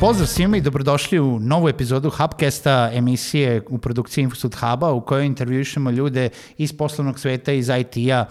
Pozdrav svima i dobrodošli u novu epizodu Hubcasta, emisije u produkciji Infosud Huba u kojoj intervjušemo ljude iz poslovnog sveta, iz IT-a,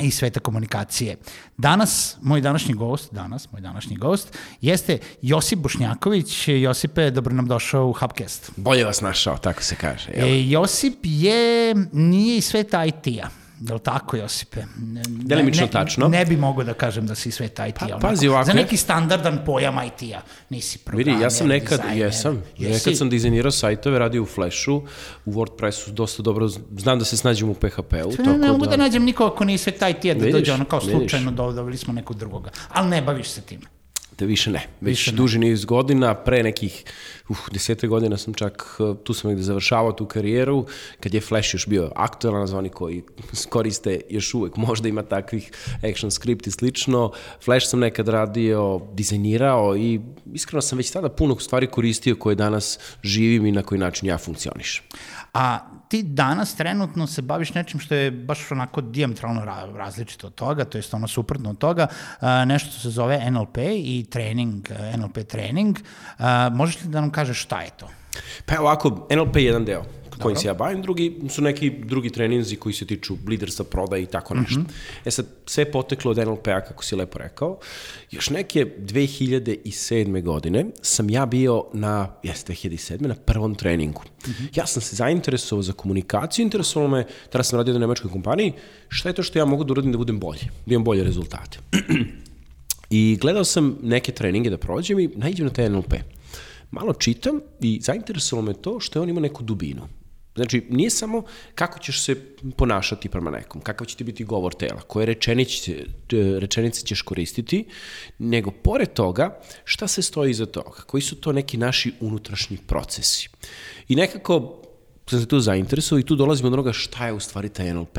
i sveta komunikacije. Danas, moj današnji gost, danas, moj današnji gost, jeste Josip Bošnjaković. Josipe, dobro nam došao u Hubcast. Bolje vas našao, tako se kaže. E, Josip je, nije iz sveta IT-a. Je li tako, Josipe? Ne, Delimično ne, tačno. Ne bi mogo da kažem da si svet IT-a. Pa, pazi ovako. Za neki standardan pojam IT-a. Nisi programer, Vidi, ja sam nekad, dizajner. jesam, Jesi? nekad sam dizajnirao sajtove, radio u Flashu, u WordPressu dosta dobro, znam da se snađem u PHP-u. Ne, ne mogu da nađem nikoga ko nije svet IT-a da Vidiš, dođe ono kao vidiš. slučajno doveli smo nekog drugoga. Ali ne baviš se time. Da više ne, već Više ne. duži niz godina, pre nekih uh, desete godina sam čak, uh, tu sam negde završavao tu karijeru, kad je Flash još bio aktualan, za oni koji koriste još uvek, možda ima takvih action script i slično. Flash sam nekad radio, dizajnirao i iskreno sam već tada puno stvari koristio koje danas živim i na koji način ja funkcionišem. A ti danas trenutno se baviš nečim što je baš onako diametralno ra- različito od toga, to jest ono suprotno od toga, a, nešto se zove NLP i trening, NLP trening. A, možeš li da nam kažeš šta je to? Pa ovako, NLP je jedan deo kojim se ja bavim, drugi su neki drugi treninzi koji se tiču liderstva, prodaje i tako nešto. Mm -hmm. E sad, sve je poteklo od NLP-a, kako si lepo rekao. Još neke 2007. godine sam ja bio na, jeste 2007. na prvom treningu. Mm -hmm. Ja sam se zainteresovao za komunikaciju, interesovalo me, tada sam radio na nemačkoj kompaniji, šta je to što ja mogu da uradim da budem bolji, da imam bolje rezultate. I gledao sam neke treninge da prođem i nađem na taj NLP. Malo čitam i zainteresovalo me to što je on ima neku dubinu. Znači, nije samo kako ćeš se ponašati prema nekom, kakav će ti biti govor tela, koje rečenice, rečenice ćeš koristiti, nego pored toga šta se stoji iza toga, koji su to neki naši unutrašnji procesi. I nekako sam se tu zainteresovao i tu dolazimo do onoga šta je u stvari taj NLP.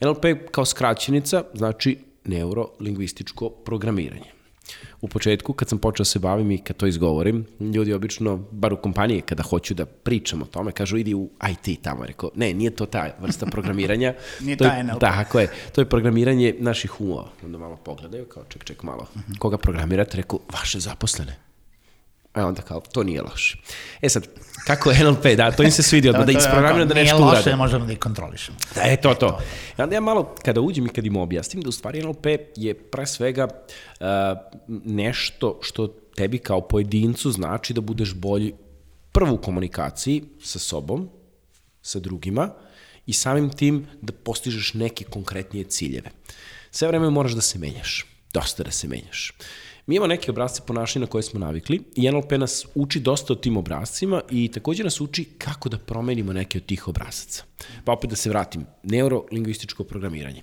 NLP kao skraćenica znači neurolingvističko programiranje. U početku, kad sam počeo da se bavim i kad to izgovorim, ljudi obično, bar u kompaniji, kada hoću da pričam o tome, kažu idi u IT tamo. Rekao, ne, nije to ta vrsta programiranja. Nije to je, NLP. Tako je, to je programiranje naših umova. Onda malo pogledaju, kao ček, ček malo. Koga programirate? Rekao, vaše zaposlene. A onda kao, to nije loše. E sad, kako je NLP, da, to im se svidi odmah, da isprogramiram da nešto Nije loše, urade. možemo da ih kontrolišemo. Da, e, to, to. I onda ja malo, kada uđem i kad im objasnim, da u stvari NLP je pre svega uh, nešto što tebi kao pojedincu znači da budeš bolji prvo u komunikaciji sa sobom, sa drugima i samim tim da postižeš neke konkretnije ciljeve. Sve vreme moraš da se menjaš, dosta da se menjaš. Mi imamo neke obrazce ponašanja na koje smo navikli i NLP nas uči dosta o tim obrazcima i takođe nas uči kako da promenimo neke od tih obrazaca. Pa opet da se vratim, neurolingvističko programiranje.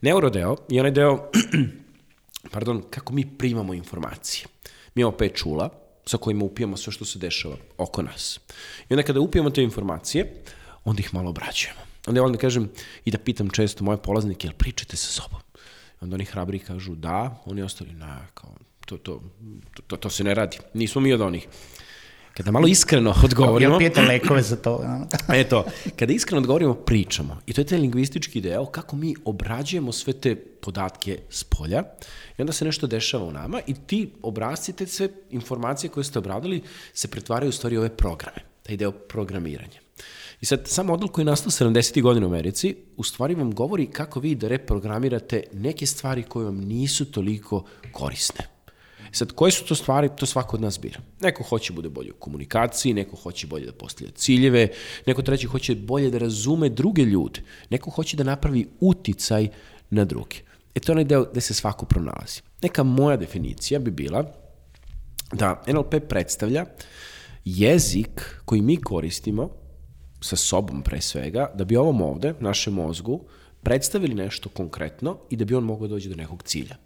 Neurodeo je onaj deo, pardon, kako mi primamo informacije. Mi imamo pet čula sa kojima upijamo sve što se dešava oko nas. I onda kada upijamo te informacije, onda ih malo obrađujemo. Onda ja volim da kažem i da pitam često moje polaznike, jel pričate sa sobom? Onda oni hrabri kažu da, oni ostali na, kao, to, to, to, to se ne radi. Nismo mi od onih. Kada malo iskreno odgovorimo... Jel pijete lekove za to? Eto, kada iskreno odgovorimo, pričamo. I to je taj lingvistički deo kako mi obrađujemo sve te podatke s polja i onda se nešto dešava u nama i ti obrazci, te sve informacije koje ste obradili se pretvaraju u stvari ove programe, taj deo programiranja. I sad, sam model koji je nastao 70. godina u Americi, u stvari vam govori kako vi da reprogramirate neke stvari koje vam nisu toliko korisne. Sad, koje su to stvari, to svako od nas bira. Neko hoće bude bolje u komunikaciji, neko hoće bolje da postavlja ciljeve, neko treći hoće bolje da razume druge ljude, neko hoće da napravi uticaj na druge. E to je onaj deo gde se svako pronalazi. Neka moja definicija bi bila da NLP predstavlja jezik koji mi koristimo sa sobom pre svega, da bi ovom ovde, našem mozgu, predstavili nešto konkretno i da bi on mogao doći do nekog cilja.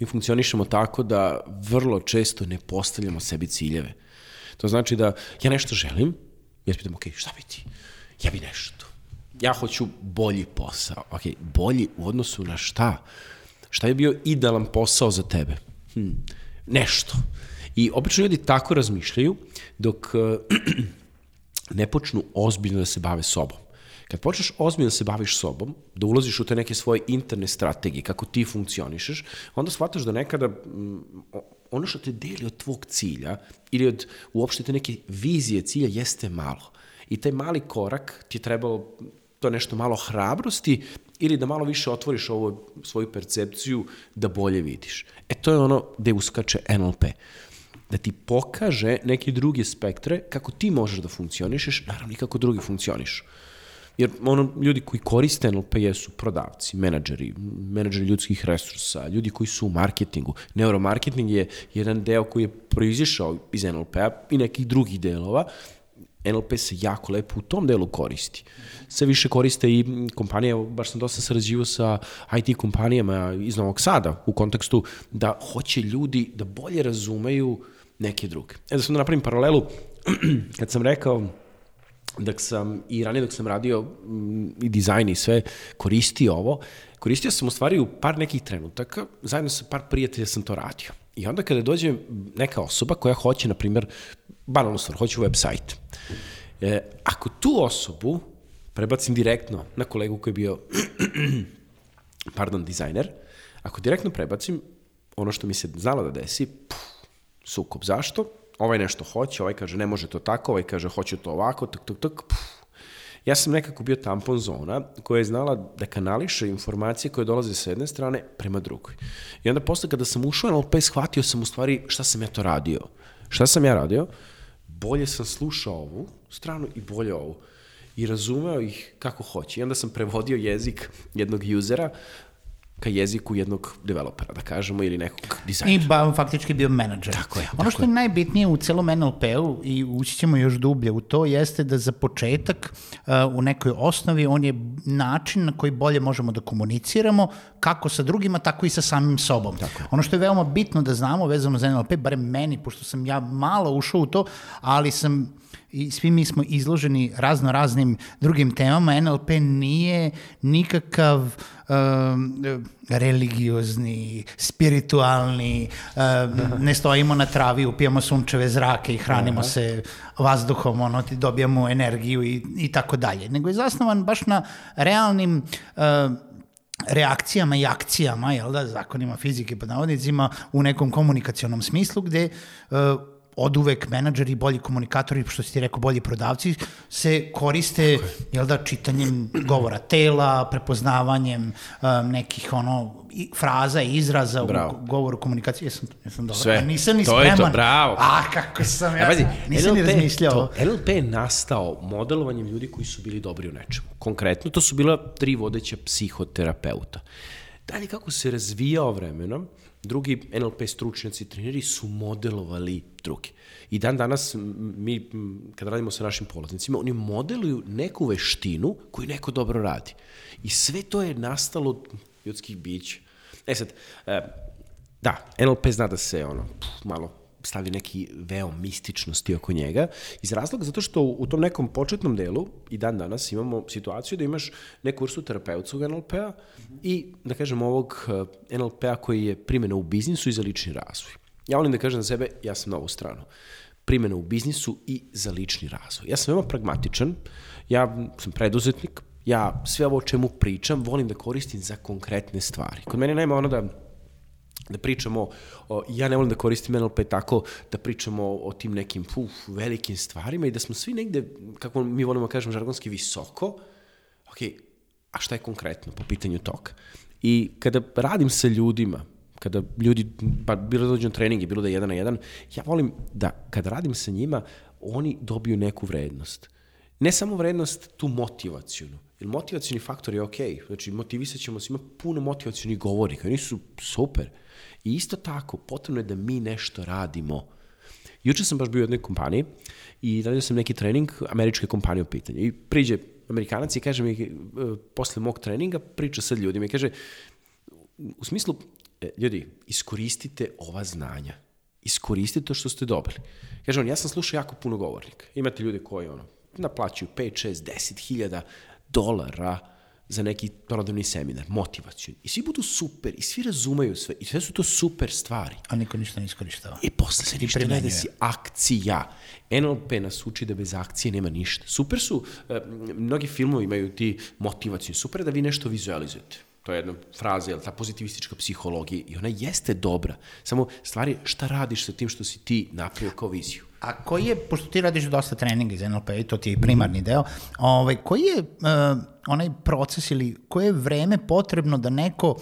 Mi funkcionišemo tako da vrlo često ne postavljamo sebi ciljeve. To znači da ja nešto želim, ja se pitam, ok, šta bi ti? Ja bi nešto. Ja hoću bolji posao. Ok, bolji u odnosu na šta? Šta je bio idealan posao za tebe? Hm, nešto. I obično ljudi tako razmišljaju dok ne počnu ozbiljno da se bave sobom. Kad počneš ozbiljno da se baviš sobom, da ulaziš u te neke svoje interne strategije, kako ti funkcionišeš, onda shvataš da nekada mm, ono što te deli od tvog cilja ili od uopšte te neke vizije cilja jeste malo. I taj mali korak ti je trebalo to nešto malo hrabrosti ili da malo više otvoriš ovu svoju percepciju da bolje vidiš. E to je ono gde uskače NLP da ti pokaže neke druge spektre kako ti možeš da funkcionišeš, naravno i kako drugi funkcionišu. Jer ono, ljudi koji koriste NLP jesu prodavci, menadžeri, menadžeri ljudskih resursa, ljudi koji su u marketingu. Neuromarketing je jedan deo koji je proizišao iz NLP-a i nekih drugih delova. NLP se jako lepo u tom delu koristi. Sve više koriste i kompanije, baš sam dosta sarađivo sa IT kompanijama iz Novog Sada u kontekstu da hoće ljudi da bolje razumeju neke druge. E da sam da napravim paralelu, kad sam rekao dok sam, i ranije dok sam radio m, i dizajn i sve, koristio ovo, koristio sam u stvari u par nekih trenutaka, zajedno sa par prijatelja sam to radio. I onda kada dođe neka osoba koja hoće, na primjer, banalnu stvar, hoće website, e, ako tu osobu prebacim direktno na kolegu koji je bio, pardon, dizajner, ako direktno prebacim, ono što mi se znalo da desi, puf, sukob. Zašto? Ovaj nešto hoće, ovaj kaže ne može to tako, ovaj kaže hoće to ovako, tak, tak, tak, puf. Ja sam nekako bio tampon zona koja je znala da kanališe informacije koje dolaze sa jedne strane prema drugoj. I onda posle kada sam ušao na LP, shvatio sam u stvari šta sam ja to radio. Šta sam ja radio? Bolje sam slušao ovu stranu i bolje ovu i razumeo ih kako hoće. I onda sam prevodio jezik jednog usera ka jeziku jednog developera, da kažemo, ili nekog dizajnera. I ba, faktički bio menadžer. Tako je, Ono tako što je najbitnije u celom NLP-u i ući ćemo još dublje u to jeste da za početak uh, u nekoj osnovi on je način na koji bolje možemo da komuniciramo kako sa drugima, tako i sa samim sobom. Tako je. Ono što je veoma bitno da znamo vezano za NLP, barem meni, pošto sam ja malo ušao u to, ali sam i svi mi smo izloženi razno raznim drugim temama, NLP nije nikakav um, religiozni, spiritualni, um, ne stojimo na travi, upijamo sunčeve zrake i hranimo Aha. se vazduhom, ono, ti dobijamo energiju i, i tako dalje. Nego je zasnovan baš na realnim uh, reakcijama i akcijama, jel da, zakonima fizike pod navodnicima, u nekom komunikacionom smislu gde uh, od uvek menadžeri, bolji komunikatori, što si ti rekao, bolji prodavci, se koriste, jel da, čitanjem govora tela, prepoznavanjem um, nekih ono, i, fraza i izraza Bravo. u govoru komunikacije. Jesam, jesam dobro. Sve. A nisam ni To je to, spreman. bravo. A, kako sam, ja Ja, pazi, nisam ni NLP razmišljao. To, NLP je nastao modelovanjem ljudi koji su bili dobri u nečemu. Konkretno, to su bila tri vodeća psihoterapeuta. Dalje, kako se razvijao vremenom, drugi NLP stručnjaci treneri su modelovali drugi. I dan danas mi, kad radimo sa našim polaznicima, oni modeluju neku veštinu koju neko dobro radi. I sve to je nastalo od ljudskih bića. E sad, e, da, NLP zna da se ono, pff, malo stavi neki veo mističnosti oko njega, iz razloga zato što u tom nekom početnom delu i dan danas imamo situaciju da imaš neku vrstu terapeutskog NLP-a i, da kažem, ovog eh, NLP-a koji je primjena u biznisu i za lični razvoj. Ja volim da kažem za sebe, ja sam na ovu stranu. Primjena u biznisu i za lični razvoj. Ja sam veoma pragmatičan, ja sam preduzetnik, ja sve ovo o čemu pričam volim da koristim za konkretne stvari. Kod mene nema ono da da pričamo, o, ja ne volim da koristim NLP tako, da pričamo o, o tim nekim puf, velikim stvarima i da smo svi negde, kako mi volimo da kažemo žargonski, visoko, ok, a šta je konkretno po pitanju toga? I kada radim sa ljudima, kada ljudi, pa bilo da dođu na treninge, bilo da je jedan na jedan, ja volim da kada radim sa njima, oni dobiju neku vrednost. Ne samo vrednost tu motivacijonu, jer motivacioni faktor je ok, znači motivisat ćemo se, ima puno motivacijonih govornika, oni su super. I isto tako, potrebno je da mi nešto radimo. Juče sam baš bio u jednoj kompaniji i radio sam neki trening, američke kompanije u pitanju. I priđe Amerikanac i kaže mi, e, posle mog treninga, priča sa ljudima i kaže, u smislu, e, ljudi, iskoristite ova znanja. Iskoristite to što ste dobili. Kaže on, ja sam slušao jako puno govornika. Imate ljude koji ono, naplaćuju 5, 6, 10 hiljada dolara za neki prodavni seminar, motivaciju. I svi budu super, i svi razumeju sve, i sve su to super stvari. A niko ništa ne iskorištava. I posle se ništa ne desi akcija. NLP nas uči da bez akcije nema ništa. Super su, e, mnogi filmovi imaju ti motivaciju, super da vi nešto vizualizujete. To je jedna fraza, jel, ta pozitivistička psihologija i ona jeste dobra. Samo stvari šta radiš sa tim što si ti napravio kao viziju. A koji je, pošto ti radiš dosta treninga iz NLP i to ti je primarni deo, ovaj, koji je uh, onaj proces ili koje je vreme potrebno da neko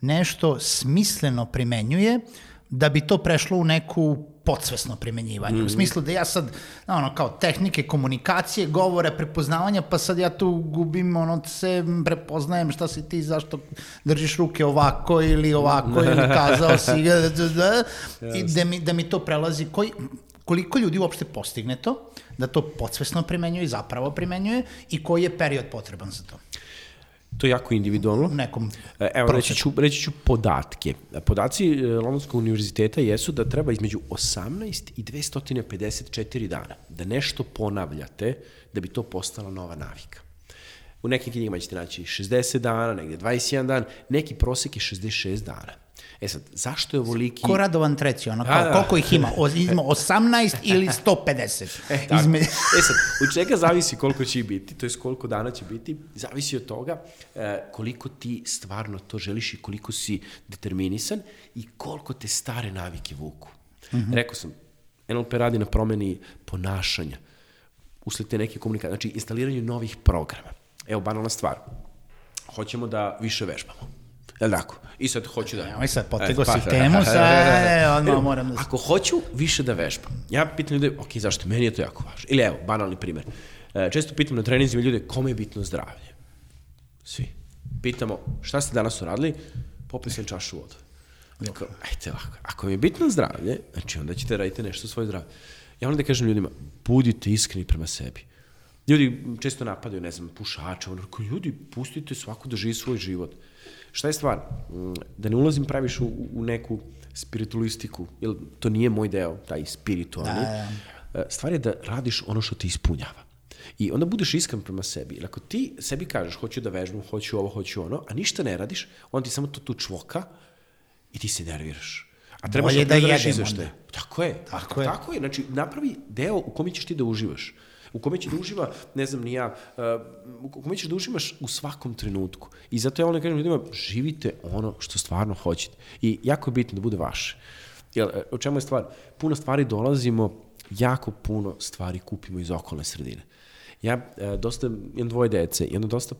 nešto smisleno primenjuje da bi to prešlo u neku podsvesno primenjivanje. Mm -hmm. U smislu da ja sad, ono, kao tehnike komunikacije, govore, prepoznavanja, pa sad ja tu gubim, ono, se prepoznajem šta si ti, zašto držiš ruke ovako ili ovako, ili kazao si, da, da, da, i da mi, da mi to prelazi, koji, koliko ljudi uopšte postigne to, da to podsvesno primenjuje i zapravo primenjuje i koji je period potreban za to? To je jako individualno. U nekom E, Evo, reći ću, reći ću podatke. Podaci e, Londonskog univerziteta jesu da treba između 18 i 254 dana da nešto ponavljate da bi to postala nova navika. U nekim knjigama ćete naći 60 dana, negde 21 dan, neki prosek je 66 dana. E sad, zašto je ovoliki... Ko Radovan treći, ono, kao, da. koliko ih ima? O, ima 18 ili 150? E, tako. Izme... e sad, od čega zavisi koliko će biti, to je koliko dana će biti, zavisi od toga e, koliko ti stvarno to želiš i koliko si determinisan i koliko te stare navike vuku. Mm -hmm. Rekao sam, NLP radi na promeni ponašanja, usled te neke komunikacije, znači instaliranju novih programa. Evo, banalna stvar. Hoćemo da više vežbamo. Jel tako? I sad hoću da... Evo sad, potego e, pa, si temu, sad, e, odmah moram da... Ako hoću više da vežbam, ja pitam ljude, ok, zašto? Meni je to jako važno. Ili evo, banalni primer. E, često pitam na treninzima ljude, kome je bitno zdravlje? Svi. Pitamo, šta ste danas uradili? Popio sam čašu vodu. Tako, ajte ovako, ako mi je bitno zdravlje, znači onda ćete raditi nešto svoje zdravlje. Ja onda kažem ljudima, budite iskreni prema sebi. Ljudi često napadaju, ne znam, pušača, ono, ljudi, pustite svako da živi svoj život. Šta je stvar? Mm, da ne ulazim praviš u, u neku spiritualistiku, jer to nije moj deo, taj spiritualni. Da, da. Stvar je da radiš ono što te ispunjava. I onda budeš iskren prema sebi. Jer ako ti sebi kažeš hoću da vežbam, hoću ovo, hoću ono, a ništa ne radiš, onda ti samo to tu čvoka i ti se nerviraš. A trebaš Bolje da, da jedem onda. Tako je. Tako, tako je. Tako je. Znači, napravi deo u kome ćeš ti da uživaš u kome će da uživa, ne znam ni ja, uh, u kome ćeš da uživaš u svakom trenutku. I zato ja ono kažem ljudima, živite ono što stvarno hoćete. I jako je bitno da bude vaše. Jel, o čemu je stvar? Puno stvari dolazimo, jako puno stvari kupimo iz okolne sredine. Ja e, dosta, imam dvoje dece i onda dosta...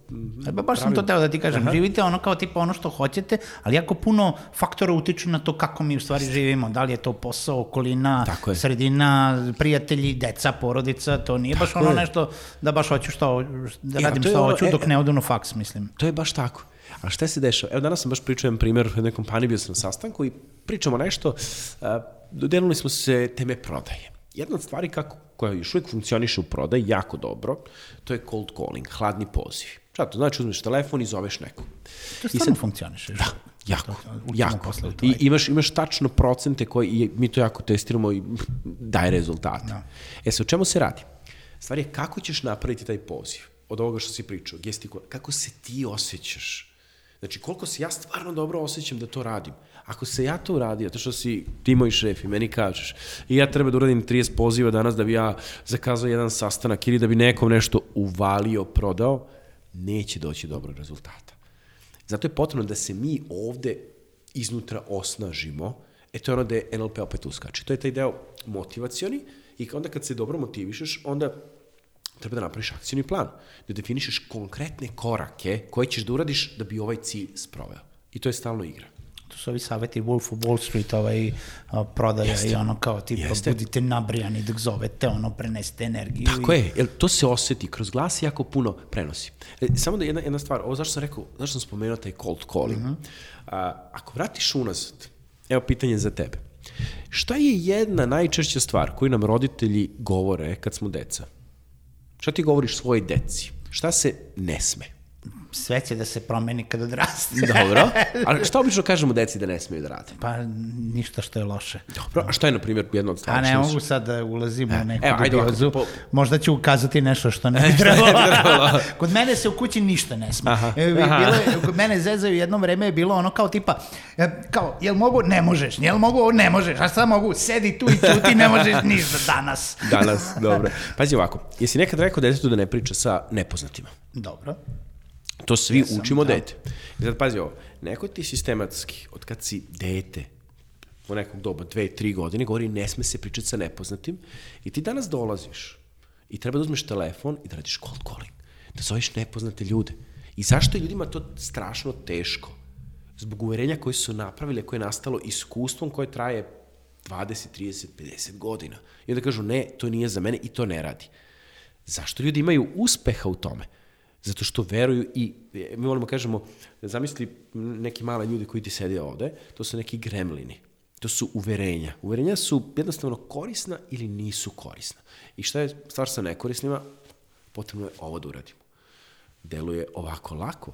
E, ba, baš pravim... sam to teo da ti kažem, Aha. živite ono kao tipa ono što hoćete, ali jako puno faktora utiču na to kako mi u stvari živimo, da li je to posao, okolina, sredina, prijatelji, deca, porodica, to nije tako baš ono je. nešto da baš hoću što, da ja, radim što hoću e, dok ne odu na faks, mislim. To je baš tako. A šta se dešava? Evo danas sam baš pričao jedan primjer u jednoj kompaniji, bio sam na sastanku i pričamo nešto, uh, dodelili smo se teme prodaje. Jedna od stvari kako koja još uvijek funkcioniše u prodaj jako dobro, to je cold calling, hladni poziv. Šta to znači? Uzmeš telefon i zoveš nekog. To stvarno funkcioniše. Da, jako, to, jako. I imaš, imaš tačno procente koji, i mi to jako testiramo i daje rezultate. Da. E sa o čemu se radi? Stvar je kako ćeš napraviti taj poziv od ovoga što si pričao, gestikula, kako se ti osjećaš. Znači, koliko se ja stvarno dobro osjećam da to radim. Ako se ja to uradio, to što si ti moj šef i meni kažeš, i ja treba da uradim 30 poziva danas da bi ja zakazao jedan sastanak ili da bi nekom nešto uvalio, prodao, neće doći dobro rezultata. Zato je potrebno da se mi ovde iznutra osnažimo, e to je ono da je NLP opet uskače. To je taj deo motivacioni i onda kad se dobro motivišeš, onda treba da napraviš akcijni plan, da definišeš konkretne korake koje ćeš da uradiš da bi ovaj cilj sproveo. I to je stalno igra to su ovi saveti Wolf of Wall Street, ovaj, a, prodaja Jeste. i ono kao tipa Jeste. budite nabrijani dok zovete, ono prenesete energiju. Tako i... je, jer to se oseti, kroz glas jako puno prenosi. E, samo da jedna, jedna stvar, ovo zašto sam rekao, zašto sam spomenuo taj cold calling. Uh mhm. -huh. a, ako vratiš unazad, evo pitanje za tebe. Šta je jedna najčešća stvar koju nam roditelji govore kad smo deca? Šta ti govoriš svojoj deci? Šta se ne sme? Sve će da se promeni kad odraste. Dobro. A šta obično kažemo deci da ne smeju da rade? Pa ništa što je loše. Dobro. A šta je, na primjer, jedno od stvari? A ne mogu sad da ulazimo e, u neku evo, dubiozu. Po... Možda ću ukazati nešto što ne bi trebalo. kod mene se u kući ništa ne sme. Aha. E, bilo, kod mene zezaju jedno vreme je bilo ono kao tipa, e, kao, jel mogu? Ne možeš. Jel mogu? Ne možeš. A sad mogu? Sedi tu i ćuti, ne možeš ništa danas. danas, dobro. Pazi ovako, jesi nekad rekao detetu da ne priča sa nepoznatima? Dobro. To svi Jesam, učimo da. dete. I sad pazi ovo, neko ti sistematski, od kad si dete, u nekog doba, dve, tri godine, govori ne sme se pričati sa nepoznatim i ti danas dolaziš i treba da uzmeš telefon i da radiš cold calling, da zoveš nepoznate ljude. I zašto je ljudima to strašno teško? Zbog uverenja koje su napravile, koje je nastalo iskustvom koje traje 20, 30, 50 godina. I onda kažu, ne, to nije za mene i to ne radi. Zašto ljudi imaju uspeha u tome? Zato što veruju i, mi volimo kažemo, zamisli neki mali ljudi koji ti sede ovde, to su neki gremlini. To su uverenja. Uverenja su jednostavno korisna ili nisu korisna. I šta je stvar sa nekorisnima? Potrebno je ovo da uradimo. Deluje ovako lako,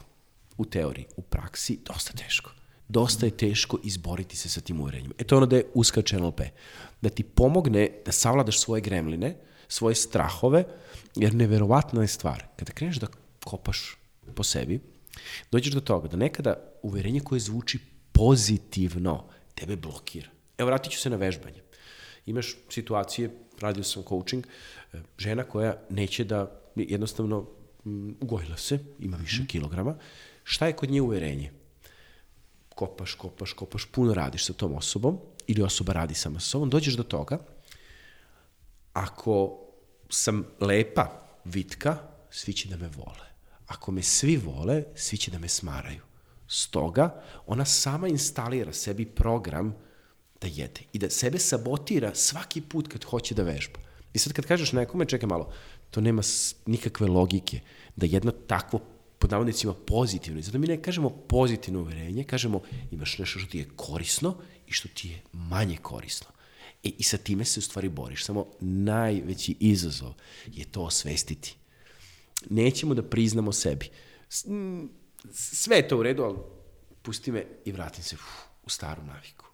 u teoriji, u praksi, dosta teško. Dosta je teško izboriti se sa tim uverenjima. E to je ono da je uskače NLP. Da ti pomogne da savladaš svoje gremline, svoje strahove, jer neverovatna je stvar. Kada kreneš da kopaš po sebi, dođeš do toga da nekada uverenje koje zvuči pozitivno tebe blokira. Evo, vratit ću se na vežbanje. Imaš situacije, radio sam coaching, e, žena koja neće da, jednostavno, mm, ugojila se, ima više kilograma. Šta je kod nje uverenje? Kopaš, kopaš, kopaš, puno radiš sa tom osobom, ili osoba radi sama sa sobom, dođeš do toga, ako sam lepa, vitka, svi će da me vole. Ako me svi vole, svi će da me smaraju. Stoga, ona sama instalira sebi program da jede i da sebe sabotira svaki put kad hoće da vežba. I sad kad kažeš nekome, čekaj malo, to nema nikakve logike da jedno takvo pod navodnicima pozitivno, i zato mi ne kažemo pozitivno uverenje, kažemo imaš nešto što ti je korisno i što ti je manje korisno. E, I sa time se u stvari boriš. Samo najveći izazov je to osvestiti. Nećemo da priznamo sebi. Sve je to u redu, ali pusti me i vratim se uf, u staru naviku.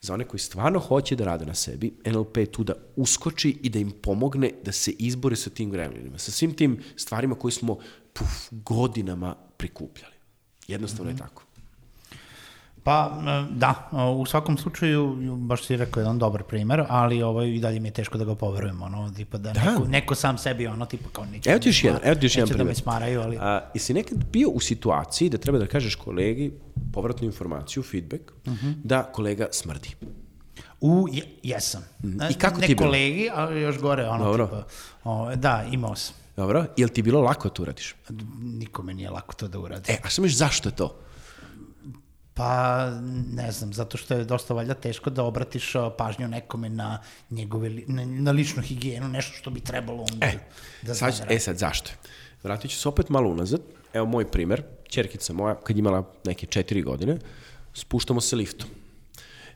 Za one koji stvarno hoće da rade na sebi, NLP je tu da uskoči i da im pomogne da se izbore sa tim gremlinima, sa svim tim stvarima koje smo puf, godinama prikupljali. Jednostavno je tako. Pa, e, da, u svakom slučaju, baš si rekao jedan dobar primer, ali ovaj, i dalje mi je teško da ga poverujem, ono, tipa da, Da. Neko, neko sam sebi, ono, tipa kao neće Evo da ti još jedan, smara- evo ti još jedan neće da me smaraju, ali... A, jesi nekad bio u situaciji da treba da kažeš kolegi povratnu informaciju, feedback, Mhm. da kolega smrdi? U, je, jesam. I kako ne ti je bilo? kolegi, a još gore, ono, Dobro. tipa, o, da, imao sam. Dobro? Jel ti bilo lako da to uradiš? Nikome nije lako to da uradi. E, a šta misliš zašto je to? Pa, ne znam, zato što je dosta valjda teško da obratiš pažnju nekome na njegove, na, na ličnu higijenu, nešto što bi trebalo onda E, da sad, zna. e sad, zašto? Vratit ću se opet malo unazad. Evo moj primer. Čerkica moja, kad je imala neke četiri godine, spuštamo se liftom.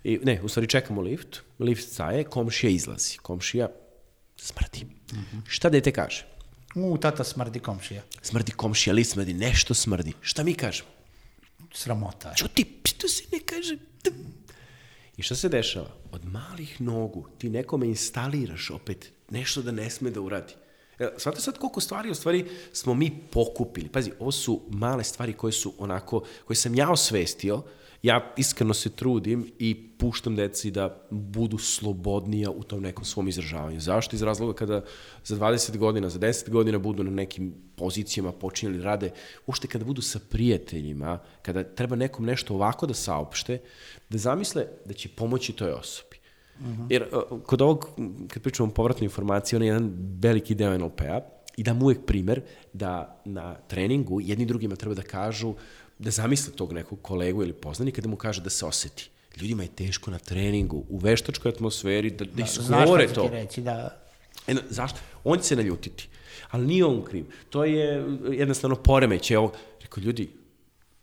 I, ne, u stvari čekamo lift, lift staje, komšija izlazi. Komšija smrdi. Šta dete kaže? U, tata smrdi komšija. Smrdi komšija, li smrdi, nešto smrdi. Šta mi kažemo? Sramota. Čuti, što se ne kaže? I šta se dešava? Od malih nogu ti nekome instaliraš opet nešto da ne sme da uradi. E, Svate sad koliko stvari u stvari smo mi pokupili. Pazi, ovo su male stvari koje su onako, koje sam ja osvestio, ja iskreno se trudim i puštam deci da budu slobodnija u tom nekom svom izražavanju. Zašto? Iz razloga kada za 20 godina, za 10 godina budu na nekim pozicijama počinjeli da rade, uopšte kada budu sa prijateljima, kada treba nekom nešto ovako da saopšte, da zamisle da će pomoći toj osobi. Jer uh, kod ovog, kad pričamo o povratnoj informaciji, on je jedan veliki deo NLP-a i dam uvek primer da na treningu jedni drugima treba da kažu, da zamisle tog nekog kolegu ili poznanika, da mu kaže da se oseti. Ljudima je teško na treningu, u veštačkoj atmosferi, da, da šta ću to. reći, da... E, zašto? On će se naljutiti. Ali nije on kriv. To je uh, jednostavno poremeće. Evo, rekao, ljudi,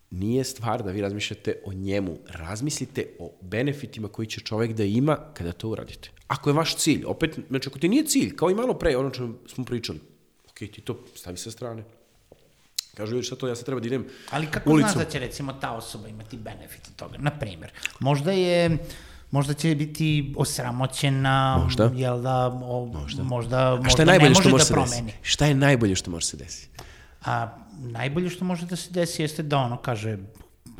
nije stvar da vi razmišljate o njemu. Razmislite o benefitima koji će čovek da ima kada to uradite. Ako je vaš cilj, opet, znači ako ti nije cilj, kao i malo pre, ono čemu smo pričali, ok, ti to stavi sa strane. Kažu ljudi, šta to, ja sad treba da idem Ali kako ulicom. znaš da će recimo ta osoba imati benefit od toga? Na primjer, možda je možda će biti osramoćena, Možda. jel da, o, možda, možda, A možda šta je najbolje može što može da se promeni. desiti? Šta je najbolje što može se desiti? A najbolje što može da se desi jeste da ono kaže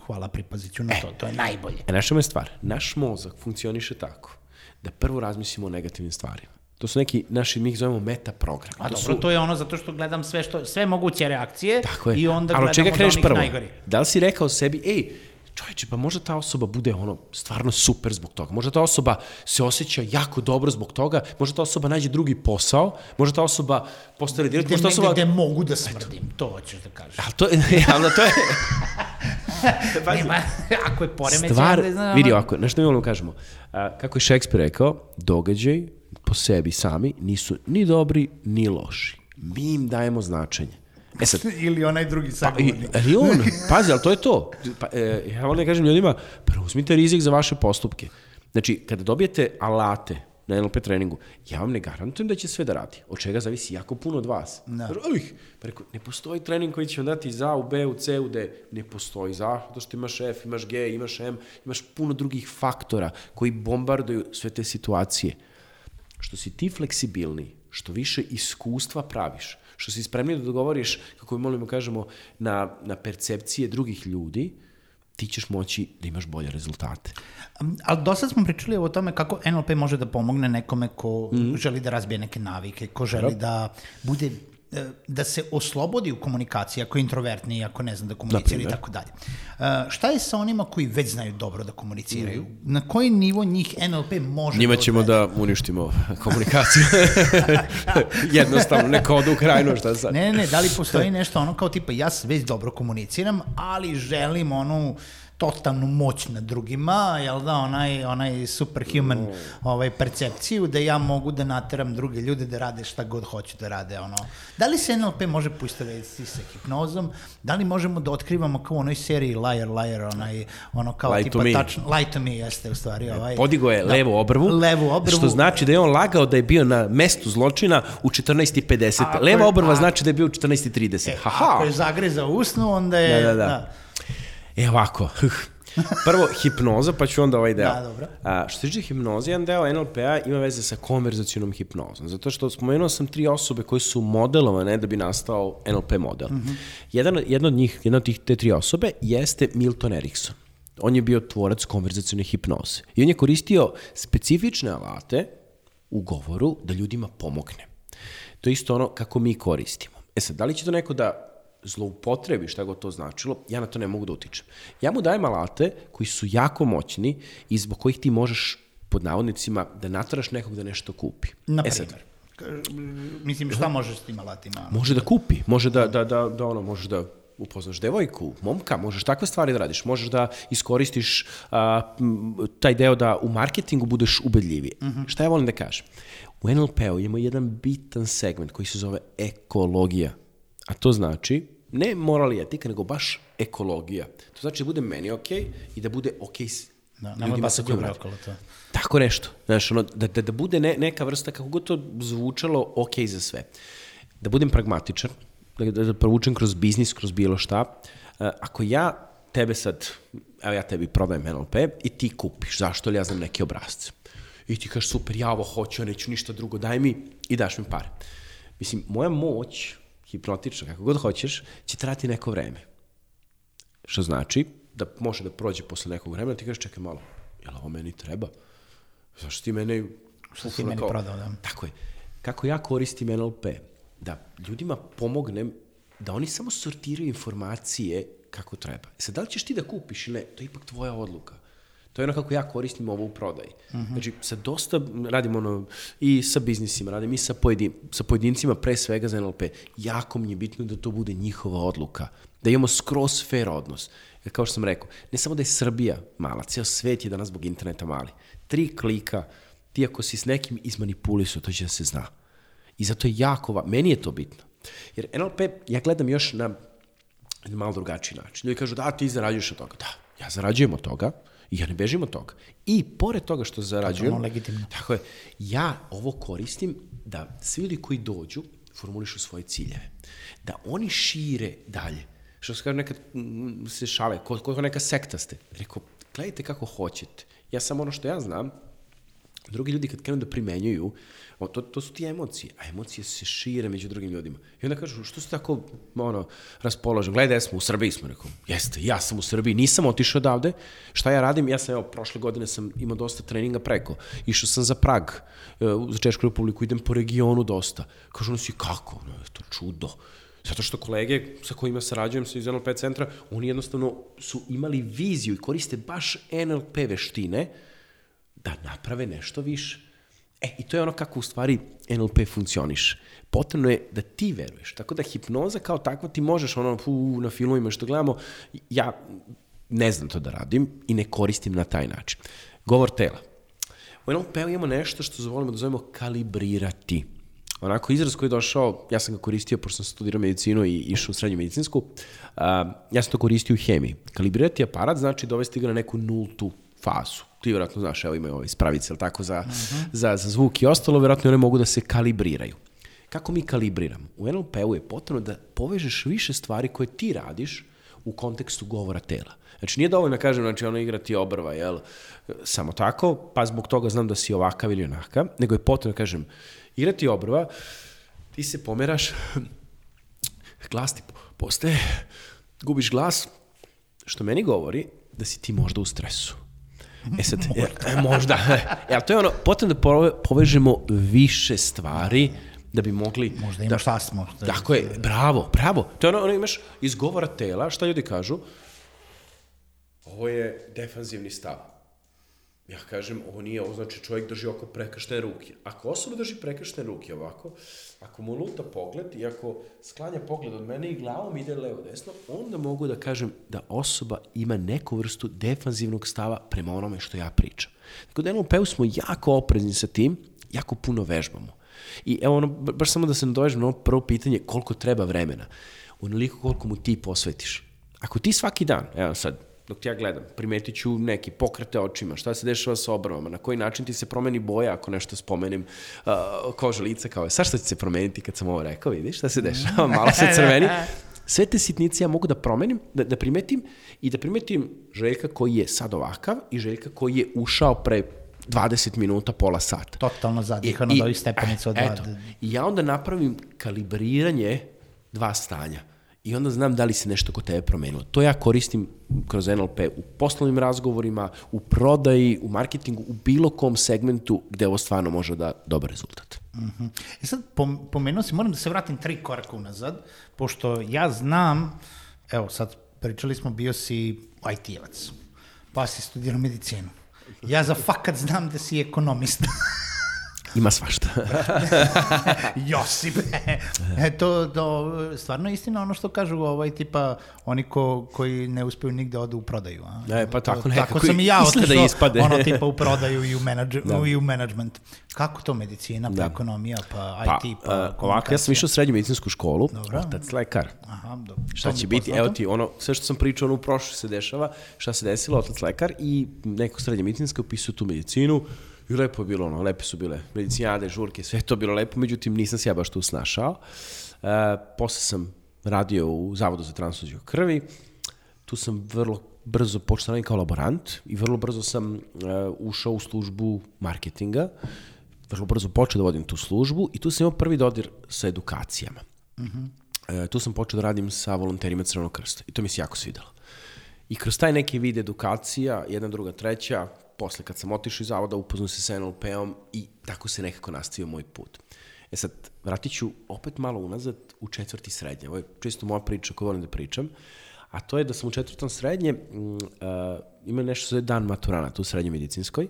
hvala, pripazit ću na to, to je najbolje. E, naša je stvar, naš mozak funkcioniše tako da prvo razmislimo o negativnim stvarima. To su neki naši, mi ih zovemo meta program. A to dobro, su, to je ono zato što gledam sve, što, sve moguće reakcije Tako je. i onda Ali od čega gledam od kreneš onih prvo? najgori. Da li si rekao sebi, ej, čovječe, pa možda ta osoba bude ono stvarno super zbog toga. Možda ta osoba se osjeća jako dobro zbog toga. Možda ta osoba nađe drugi posao. Možda ta osoba postane direkt. Gde, Možda ta osoba... gde mogu da smrdim, to hoćeš da kažeš. Ali to, je, ali to je... Pazi, Nema, ako je poremećaj, stvar, znam, vidi ovako, nešto mi volimo kažemo. A, kako je Šekspir rekao, događaj po sebi sami nisu ni dobri, ni loši. Mi im dajemo značenje. E sad, ili onaj drugi Pa, i, sagovornik. ali on, pazi, ali to je to. Pa, e, ja volim da kažem ljudima, preuzmite rizik za vaše postupke. Znači, kada dobijete alate na NLP treningu, ja vam ne garantujem da će sve da radi. Od čega zavisi jako puno od vas. Da. Ujh, pa rekao, ne postoji trening koji će vam dati za u B, u C, u D. Ne postoji za, zato što imaš F, imaš G, imaš M, imaš puno drugih faktora koji bombarduju sve te situacije. Što si ti fleksibilni, što više iskustva praviš, što si spremni da dogovoriš, kako mi molimo kažemo, na, na percepcije drugih ljudi, ti ćeš moći da imaš bolje rezultate. Ali do sad smo pričali o tome kako NLP može da pomogne nekome ko mm. želi da razbije neke navike, ko želi da bude da se oslobodi u komunikaciji, ako je introvertni, ako ne zna da komunicira i tako dalje. Uh, šta je sa onima koji već znaju dobro da komuniciraju? Na koji nivo njih NLP može Njima da ćemo da uništimo komunikaciju. Jednostavno, neko ode u krajinu, šta sad? Ne, ne, da li postoji nešto ono kao tipa ja već dobro komuniciram, ali želim onu totalnu moć nad drugima, jel da, onaj, onaj superhuman ovaj, percepciju da ja mogu da nateram druge ljude da rade šta god hoću da rade. Ono. Da li se NLP može poistoveti sa hipnozom? Da li možemo da otkrivamo kao u onoj seriji Liar, Liar, onaj, ono kao Lie tipa tačno, Lie to me jeste u stvari. Ovaj, Podigo je da, levu obrvu, Levu obrvu. što znači da je on lagao da je bio na mestu zločina u 14.50. Ako Leva obrva a- znači da je bio u 14.30. E, Haha! Ako je zagrezao usnu, onda je... Da, da, da. E ovako, prvo hipnoza, pa ću onda ovaj deo. Da, dobro. A, što se tiče hipnoze, jedan deo NLP-a ima veze sa konverzacionom hipnozom, zato što spomenuo sam tri osobe koje su modelovane da bi nastao NLP model. Mm -hmm. jedan, jedna od njih, jedna od tih, te tri osobe jeste Milton Erickson. On je bio tvorac konverzacione hipnoze. I on je koristio specifične alate u govoru da ljudima pomogne. To je isto ono kako mi koristimo. E sad, da li će to neko da zloupotrebi šta god to značilo, ja na to ne mogu da utičem. Ja mu dajem alate koji su jako moćni i zbog kojih ti možeš pod navodnicima da nataraš nekog da nešto kupi. Na E sad, primjer. Mislim, šta možeš s tim alatima? može da kupi, može da, da, da, da ono, možeš da upoznaš devojku, momka, možeš takve stvari da radiš, možeš da iskoristiš a, taj deo da u marketingu budeš ubedljiviji. Uh -huh. Šta ja volim da kažem? U NLP-u imamo jedan bitan segment koji se zove ekologija. A to znači, ne moral i etika, nego baš ekologija. To znači da bude meni okej i da bude okej s Da, ljudima pa sa se radim. okolo to. Tako nešto. Znaš, ono, da, da, da bude ne, neka vrsta, kako god to zvučalo, ok za sve. Da budem pragmatičan, da, da, da provučem kroz biznis, kroz bilo šta. Uh, ako ja tebe sad, evo ja tebi prodajem NLP i ti kupiš, zašto li ja znam neke obrazce. I ti kažeš, super, ja ovo hoću, ja neću ništa drugo, daj mi i daš mi pare. Mislim, moja moć, hipnotična, kako god hoćeš, će trati neko vreme. Što znači da može da prođe posle nekog vremena, ti kažeš čekaj malo, jel ovo meni treba? Zašto ti mene... Što si meni prodao, da. Tako je. Kako ja koristim NLP? Da ljudima pomognem da oni samo sortiraju informacije kako treba. E sad, da li ćeš ti da kupiš ili ne, to je ipak tvoja odluka. To je ono kako ja koristim ovo u prodaji. Uh -huh. Znači, sa dosta, radim ono, i sa biznisima, radim i sa, pojedin, sa pojedincima, pre svega za NLP. Jako mi je bitno da to bude njihova odluka. Da imamo skroz fair odnos. Jer kao što sam rekao, ne samo da je Srbija mala, ceo svet je danas zbog interneta mali. Tri klika, ti ako si s nekim izmanipulisao, to će da se zna. I zato je jako, va... meni je to bitno. Jer NLP, ja gledam još na malo drugačiji način. Ljudi kažu, da, ti zarađuješ od toga. Da, ja zarađujem od toga, ja ne bežim od toga. I pored toga što zarađujem, Totalno legitimno. tako je, ja ovo koristim da svi ljudi koji dođu formulišu svoje ciljeve. Da oni šire dalje. Što se kaže nekad mm, se šale, ko, ko neka sekta ste. Rekao, gledajte kako hoćete. Ja samo ono što ja znam, drugi ljudi kad krenu da primenjuju, to, to su ti emocije, a emocije se šire među drugim ljudima. I onda kažu, što si tako ono, raspoložen? Gledaj, smo u Srbiji, smo rekao, jeste, ja sam u Srbiji, nisam otišao odavde, šta ja radim? Ja sam, evo, prošle godine sam imao dosta treninga preko, išao sam za Prag, e, za Češku republiku, idem po regionu dosta. Kažu, ono si, kako? No, je to čudo. Zato što kolege sa kojima sarađujem sa iz NLP centra, oni jednostavno su imali viziju i koriste baš NLP veštine da naprave nešto više. E, i to je ono kako u stvari NLP funkcioniš. Potrebno je da ti veruješ. Tako da hipnoza kao takva ti možeš ono fu, na filmovima što gledamo, ja ne znam to da radim i ne koristim na taj način. Govor tela. U NLP-u imamo nešto što volimo da zovemo kalibrirati. Onako, izraz koji je došao, ja sam ga koristio pošto sam studirao medicinu i išao u srednju medicinsku, uh, ja sam to koristio u hemiji. Kalibrirati aparat znači dovesti ga na neku nultu fazu. Ti vjerojatno znaš, evo imaju ove spravice, ili tako, za, uh -huh. za, za zvuk i ostalo, vjerojatno one mogu da se kalibriraju. Kako mi kalibriramo? U NLP-u je potrebno da povežeš više stvari koje ti radiš u kontekstu govora tela. Znači, nije dovoljno kažem, znači, ono igra ti obrva, jel, samo tako, pa zbog toga znam da si ovakav ili onakav, nego je potrebno kažem, igra ti obrva, ti se pomeraš, glas ti postaje, gubiš glas, što meni govori da si ti možda u stresu. E sad, možda. E, možda. E, to je ono, potrebno da povežemo više stvari da bi mogli... Možda imaš da, astmu. Da, tako je, bravo, bravo. To je ono, ono imaš izgovora tela, šta ljudi kažu? Ovo je defanzivni stav. Ja kažem, ovo nije, ovo znači čovjek drži oko prekrštene ruke. Ako osoba drži prekrštene ruke ovako, ako mu luta pogled i ako sklanja pogled od mene i glavom ide levo desno, onda mogu da kažem da osoba ima neku vrstu defanzivnog stava prema onome što ja pričam. Tako da NLP-u smo jako oprezni sa tim, jako puno vežbamo. I evo ono, baš samo da se nadovežem na ono prvo pitanje, koliko treba vremena. Onoliko koliko mu ti posvetiš. Ako ti svaki dan, evo sad, dok ja gledam, primetit ću neki pokrete očima, šta se dešava sa obrvama, na koji način ti se promeni boja ako nešto spomenem, uh, koža lica, kao je, sad šta će se promeniti kad sam ovo rekao, vidiš šta se dešava, malo se crveni. Sve te sitnice ja mogu da promenim, da, da primetim i da primetim Željka koji je sad ovakav i Željka koji je ušao pre 20 minuta, pola sata. Totalno zadihano od ovih stepenica od eto, I ja onda napravim kalibriranje dva stanja. I onda znam da li se nešto kod tebe promenilo. To ja koristim kroz NLP u poslovnim razgovorima, u prodaji, u marketingu, u bilo kom segmentu gde ovo stvarno može da dobar rezultat. Mhm. -huh. I sad pomenuo si, moram da se vratim tri koraka unazad, pošto ja znam, evo sad pričali smo, bio si IT-evac, pa si studirao medicinu. Ja za fakat znam da si ekonomista. Ima svašta. Josipe. E, to, to, stvarno istina ono što kažu ovaj tipa oni ko, koji ne uspeju nigde odu u prodaju. A? E, pa tako nekako. Tako sam i ja otišao, da ispade. ono tipa u prodaju i u, menadž, da. i u management. Kako to medicina, pa da. ekonomija, pa, pa IT, pa uh, Ovako, ja sam išao u srednju medicinsku školu, Dobro. otac lekar. Aha, dobro. Šta će biti? Evo ti, ono, sve što sam pričao, ono u prošlosti se dešava, šta se desilo, otac lekar i neko srednje medicinske upisuje tu medicinu, I lepo je bilo ono, lepe su bile medicinjade, žurke, sve to bilo lepo, međutim nisam se ja baš tu snašao. E, posle sam radio u Zavodu za transfuziju krvi, tu sam vrlo brzo počeo radim kao laborant i vrlo brzo sam uh, ušao u službu marketinga, vrlo brzo počeo da vodim tu službu i tu sam imao prvi dodir sa edukacijama. Uh -huh. e, tu sam počeo da radim sa volonterima Crvenog krsta i to mi se jako svidelo. I kroz taj neki vid edukacija, jedna, druga, treća, posle kad sam otišao iz zavoda, upoznao se sa NLP-om i tako se nekako nastavio moj put. E sad, vratit ću opet malo unazad u četvrti srednje. Ovo je čisto moja priča koju volim da pričam. A to je da sam u četvrtom srednje uh, ima nešto za dan maturanata u srednjoj medicinskoj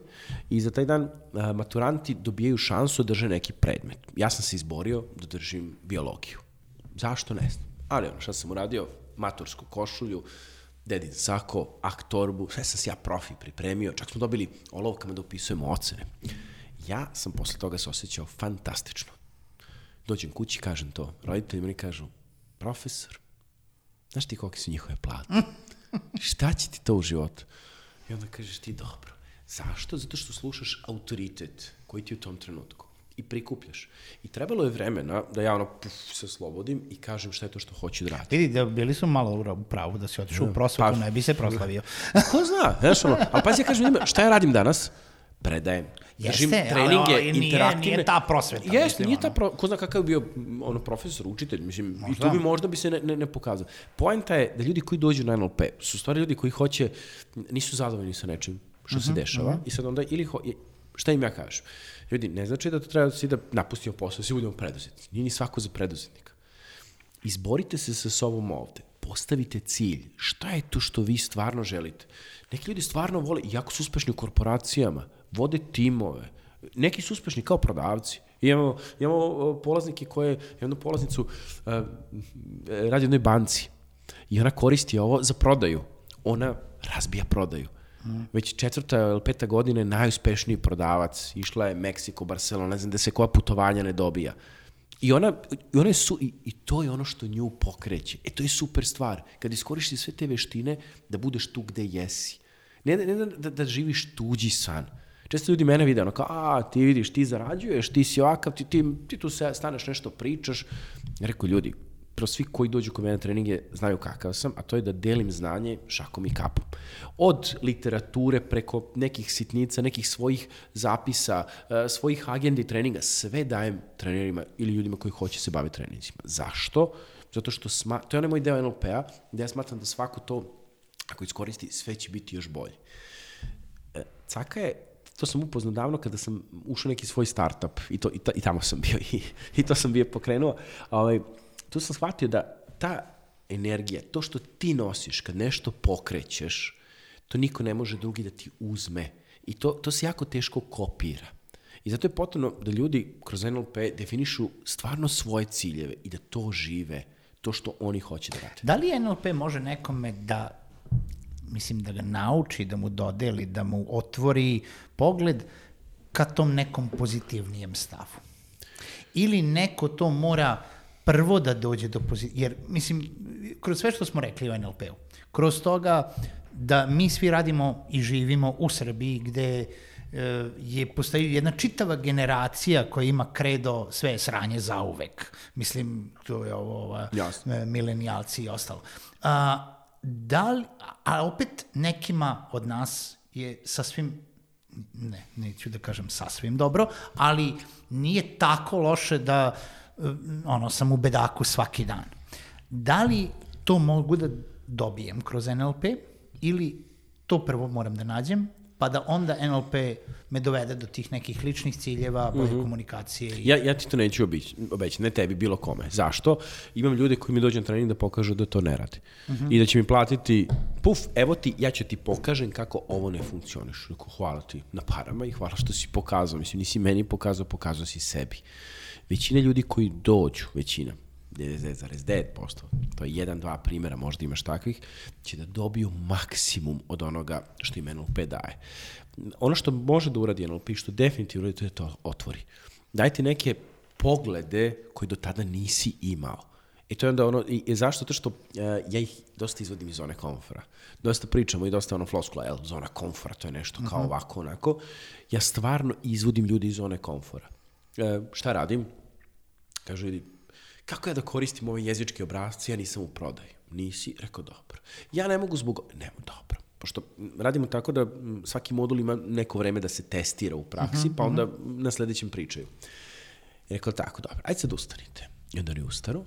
i za taj dan uh, maturanti dobijaju šansu da drže neki predmet. Ja sam se izborio da držim biologiju. Zašto ne znam? Ali ono, šta sam uradio? Matursku košulju, dedin sako, aktorbu, sve sam se ja profi pripremio, čak smo dobili olovkama da upisujemo ocene. Ja sam posle toga se osjećao fantastično. Dođem kući, kažem to, roditelji mi kažu, profesor, znaš ti kolike su njihove plate? Šta će ti to u životu? I onda kažeš ti, dobro. Zašto? Zato što slušaš autoritet koji ti u tom trenutku i prikupljaš. I trebalo je vremena da ja ono puf, se slobodim i kažem šta je to što hoću da radim. Vidi, da bili su malo u pravu da si otišao u prosvetu, pa, ne bi se proslavio. Ko zna, znaš ono, ali pazi, ja kažem ljudima, šta ja radim danas? predajem. Jeste, Držim ali treninge ovo nije- interaktivne. nije ta prosveta, Jeste, mislim, nije ta ono. pro, ko zna kakav je bio ono, profesor, učitelj, mislim, i Možda. tu bi možda bi se ne, ne, ne pokazao. Poenta je da ljudi koji dođu na NLP su stvari ljudi koji hoće, nisu zadovoljni sa nečim što se dešava i sad onda ili ho, šta im ja kažem? Ljudi, ne znači da to treba svi da napustimo posao, svi budemo preduzetnici. Nije ni svako za preduzetnika. Izborite se sa sobom ovde. Postavite cilj. Šta je to što vi stvarno želite? Neki ljudi stvarno vole, iako su uspešni u korporacijama, vode timove. Neki su uspešni kao prodavci. Imamo, imamo polaznike koje, jednu polaznicu uh, radi u jednoj banci i ona koristi ovo za prodaju. Ona razbija prodaju. Već četvrta ili peta godina je najuspešniji prodavac. Išla je Meksiko, Barcelona, ne znam da se koja putovanja ne dobija. I ona, i ona su, i, i to je ono što nju pokreće. E, to je super stvar. Kad iskoristiš sve te veštine, da budeš tu gde jesi. Ne, ne da, da, da živiš tuđi san. Često ljudi mene vide, ono kao, a, ti vidiš, ti zarađuješ, ti si ovakav, ti, ti, ti tu se staneš, nešto pričaš. Ja rekao, ljudi, prvo svi koji dođu kod mene na treninge znaju kakav sam, a to je da delim znanje šakom i kapom. Od literature preko nekih sitnica, nekih svojih zapisa, eh, svojih agendi treninga, sve dajem trenerima ili ljudima koji hoće se baviti treninzima. Zašto? Zato što sma, to je onaj moj deo NLP-a, gde ja smatram da svako to, ako iskoristi, sve će biti još bolje. E, Caka je, to sam upoznao davno kada sam ušao neki svoj startup i, to, i, ta, i tamo sam bio i, i to sam bio pokrenuo. Ovaj, tu sam shvatio da ta energija, to što ti nosiš kad nešto pokrećeš, to niko ne može drugi da ti uzme. I to, to se jako teško kopira. I zato je potrebno da ljudi kroz NLP definišu stvarno svoje ciljeve i da to žive, to što oni hoće da rade. Da li NLP može nekome da mislim da ga nauči, da mu dodeli, da mu otvori pogled ka tom nekom pozitivnijem stavu? Ili neko to mora prvo da dođe do pozitivnog, jer mislim, kroz sve što smo rekli o NLP-u, kroz toga da mi svi radimo i živimo u Srbiji gde e, je postoji jedna čitava generacija koja ima kredo sve je sranje za uvek. Mislim, to je ovo, ova, Jasno. e, milenijalci i ostalo. A, da li, a opet nekima od nas je sasvim ne, neću da kažem sasvim dobro, ali nije tako loše da e, ono, sam u bedaku svaki dan. Da li to mogu da dobijem kroz NLP ili to prvo moram da nađem, pa da onda NLP me dovede do tih nekih ličnih ciljeva, bolje komunikacije. I... Ja, ja ti to neću obeći, ne tebi, bilo kome. Zašto? Imam ljude koji mi dođu na trening da pokažu da to ne rade. I da će mi platiti, puf, evo ti, ja ću ti pokažem kako ovo ne funkcioniš. Hvala ti na parama i hvala što si pokazao. Mislim, nisi meni pokazao, pokazao si sebi. Većina ljudi koji dođu, većina, 99,9%, to je jedan, dva primjera, možda imaš takvih, će da dobiju maksimum od onoga što im NLP daje. Ono što može da uradi NLP, što definitivno uradi, to je to otvori. Dajte neke poglede koje do tada nisi imao. I to je onda ono, i, i zašto? To što uh, ja ih dosta izvodim iz zone komfora. Dosta pričamo i dosta ono floskula, jel, zona komfora, to je nešto kao ovako, onako. Ja stvarno izvodim ljudi iz zone komfora. E, šta radim? Kažu ljudi, kako ja da koristim ove jezičke obrazce, ja nisam u prodaju. Nisi? Rekao, dobro. Ja ne mogu zbog... Ne, dobro. Pošto radimo tako da svaki modul ima neko vreme da se testira u praksi, pa onda na sledećem pričaju. I rekao, tako, dobro, ajde sad ustanite. I onda oni ustanu,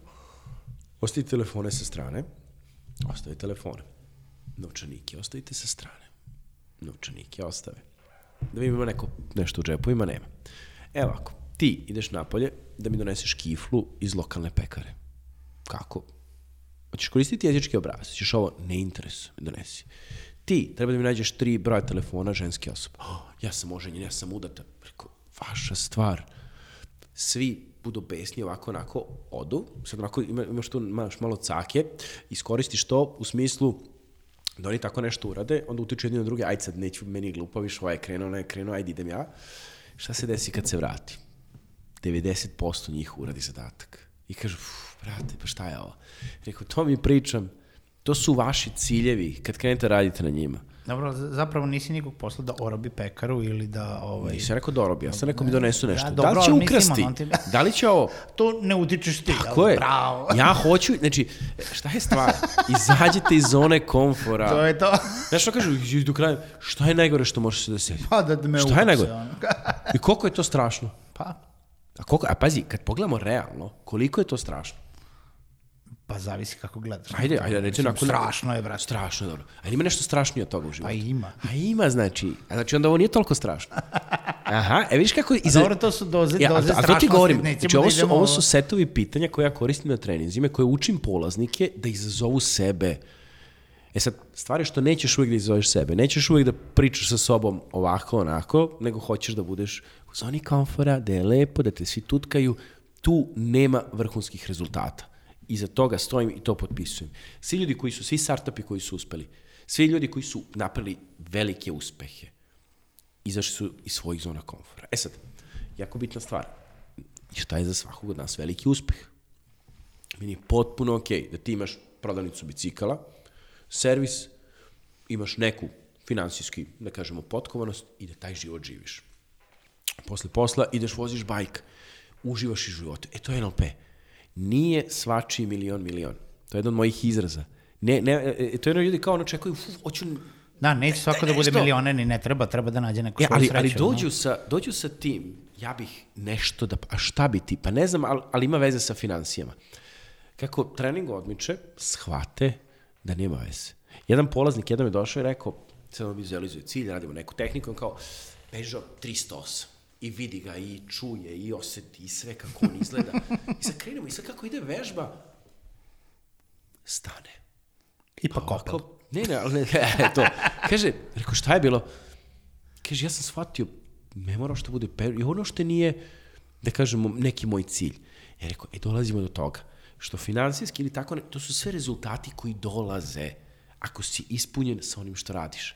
ostavite telefone sa strane, ostavite telefone. Novčanike ostavite sa strane. Novčanike ostave. Da vidimo ima neko nešto u džepovima, nema. Evo ovako, ti ideš napolje da mi doneseš kiflu iz lokalne pekare. Kako? Hoćeš koristiti jezički obraz, ćeš ovo, ne interesuje, donesi. Ti, treba da mi nađeš tri broja telefona ženske osobe. Oh, ja sam oženjen, ja sam udata. Rekao, vaša stvar. Svi budu besni ovako, onako, odu. Sad onako ima, imaš tu imaš malo cake, iskoristiš to u smislu da oni tako nešto urade, onda utiču jedni na druge, ajde sad neću, meni je glupo, više ovaj je krenuo, onaj je krenuo, ajde idem ja. Šta se desi kad se vrati? 90% njih uradi zadatak. I kažu, "Uf, brate, pa šta je ovo? Rekao, to mi pričam, to su vaši ciljevi kad krenete radite na njima. Dobro, zapravo nisi nikog posla da orobi pekaru ili da... Ovaj, Nisam rekao da orobi, ja sam rekao mi donesu nešto. Ja, da dobro, li će ali mislim, ukrasti? on ti- Da li će ovo... to ne utičeš ti. Ko jel? je? Bravo. Ja hoću, znači, šta je stvar? Izađite iz zone komfora. To je to. Znaš što kažu, do kraja, šta je najgore što može se desiti? Pa da me Šta je najgore? I koliko je to strašno? Pa, A, koliko, a pazi, kad pogledamo realno, koliko je to strašno? pa zavisi kako gledaš. Ajde, ajde, reći Mislim, nakon... Strašno je, brate. Strašno je dobro. A ima nešto strašnije od toga u životu? Pa ima. A ima, znači. A znači onda ovo nije toliko strašno. Aha, e vidiš kako... Iza... Dobro, to su doze, Ja, a, doze a to ti strašnosti, govorim. Znači, da ovo su, ovo su setovi pitanja koje ja koristim na treninzima, koje učim polaznike da izazovu sebe. E sad, stvar je što nećeš uvijek da izazoveš sebe. Nećeš uvijek da pričaš sa sobom ovako, onako, nego hoćeš da budeš zoni komfora, da je lepo, da te svi tutkaju. Tu nema vrhunskih rezultata. Iza toga stojim i to potpisujem. Svi ljudi koji su, svi startupi koji su uspeli, svi ljudi koji su napravili velike uspehe, izašli su iz svojih zona komfora. E sad, jako bitna stvar, šta je za svakog od nas veliki uspeh? Meni je potpuno okej da ti imaš prodavnicu bicikala, servis, imaš neku finansijski, da kažemo, potkovanost i da taj život živiš. Posle posla ideš, voziš bajk, uživaš i životu. E, to je NLP. Nije svačiji milion milion. To je jedan od mojih izraza. Ne, ne, e, to je jedno ljudi kao ono čekaju, uf, hoću Da, neće svako da bude milioner ni ne treba, treba da nađe neku E, svoju ali, sreću. ali dođu, sa, dođu sa tim, ja bih nešto da, a šta bi ti, pa ne znam, ali, ali ima veze sa financijama. Kako trening odmiče, shvate da nema veze. Jedan polaznik, jedan je došao i rekao, sad on vizualizuje cilj, radimo neku tehniku, on kao, Peugeot 308. I vidi ga, i čuje, i oseti, i sve kako on izgleda. I sad krenemo, i sad kako ide vežba, stane. Ipak opel. Ovako, ne, ne, ali ne, to. Kaže, rekao, šta je bilo? Kaže, ja sam shvatio, ne mora što bude per... I ono što nije, da kažemo, neki moj cilj. Ja rekao, e, dolazimo do toga. Što finansijski ili tako, ne, to su sve rezultati koji dolaze ako si ispunjen sa onim što radiš.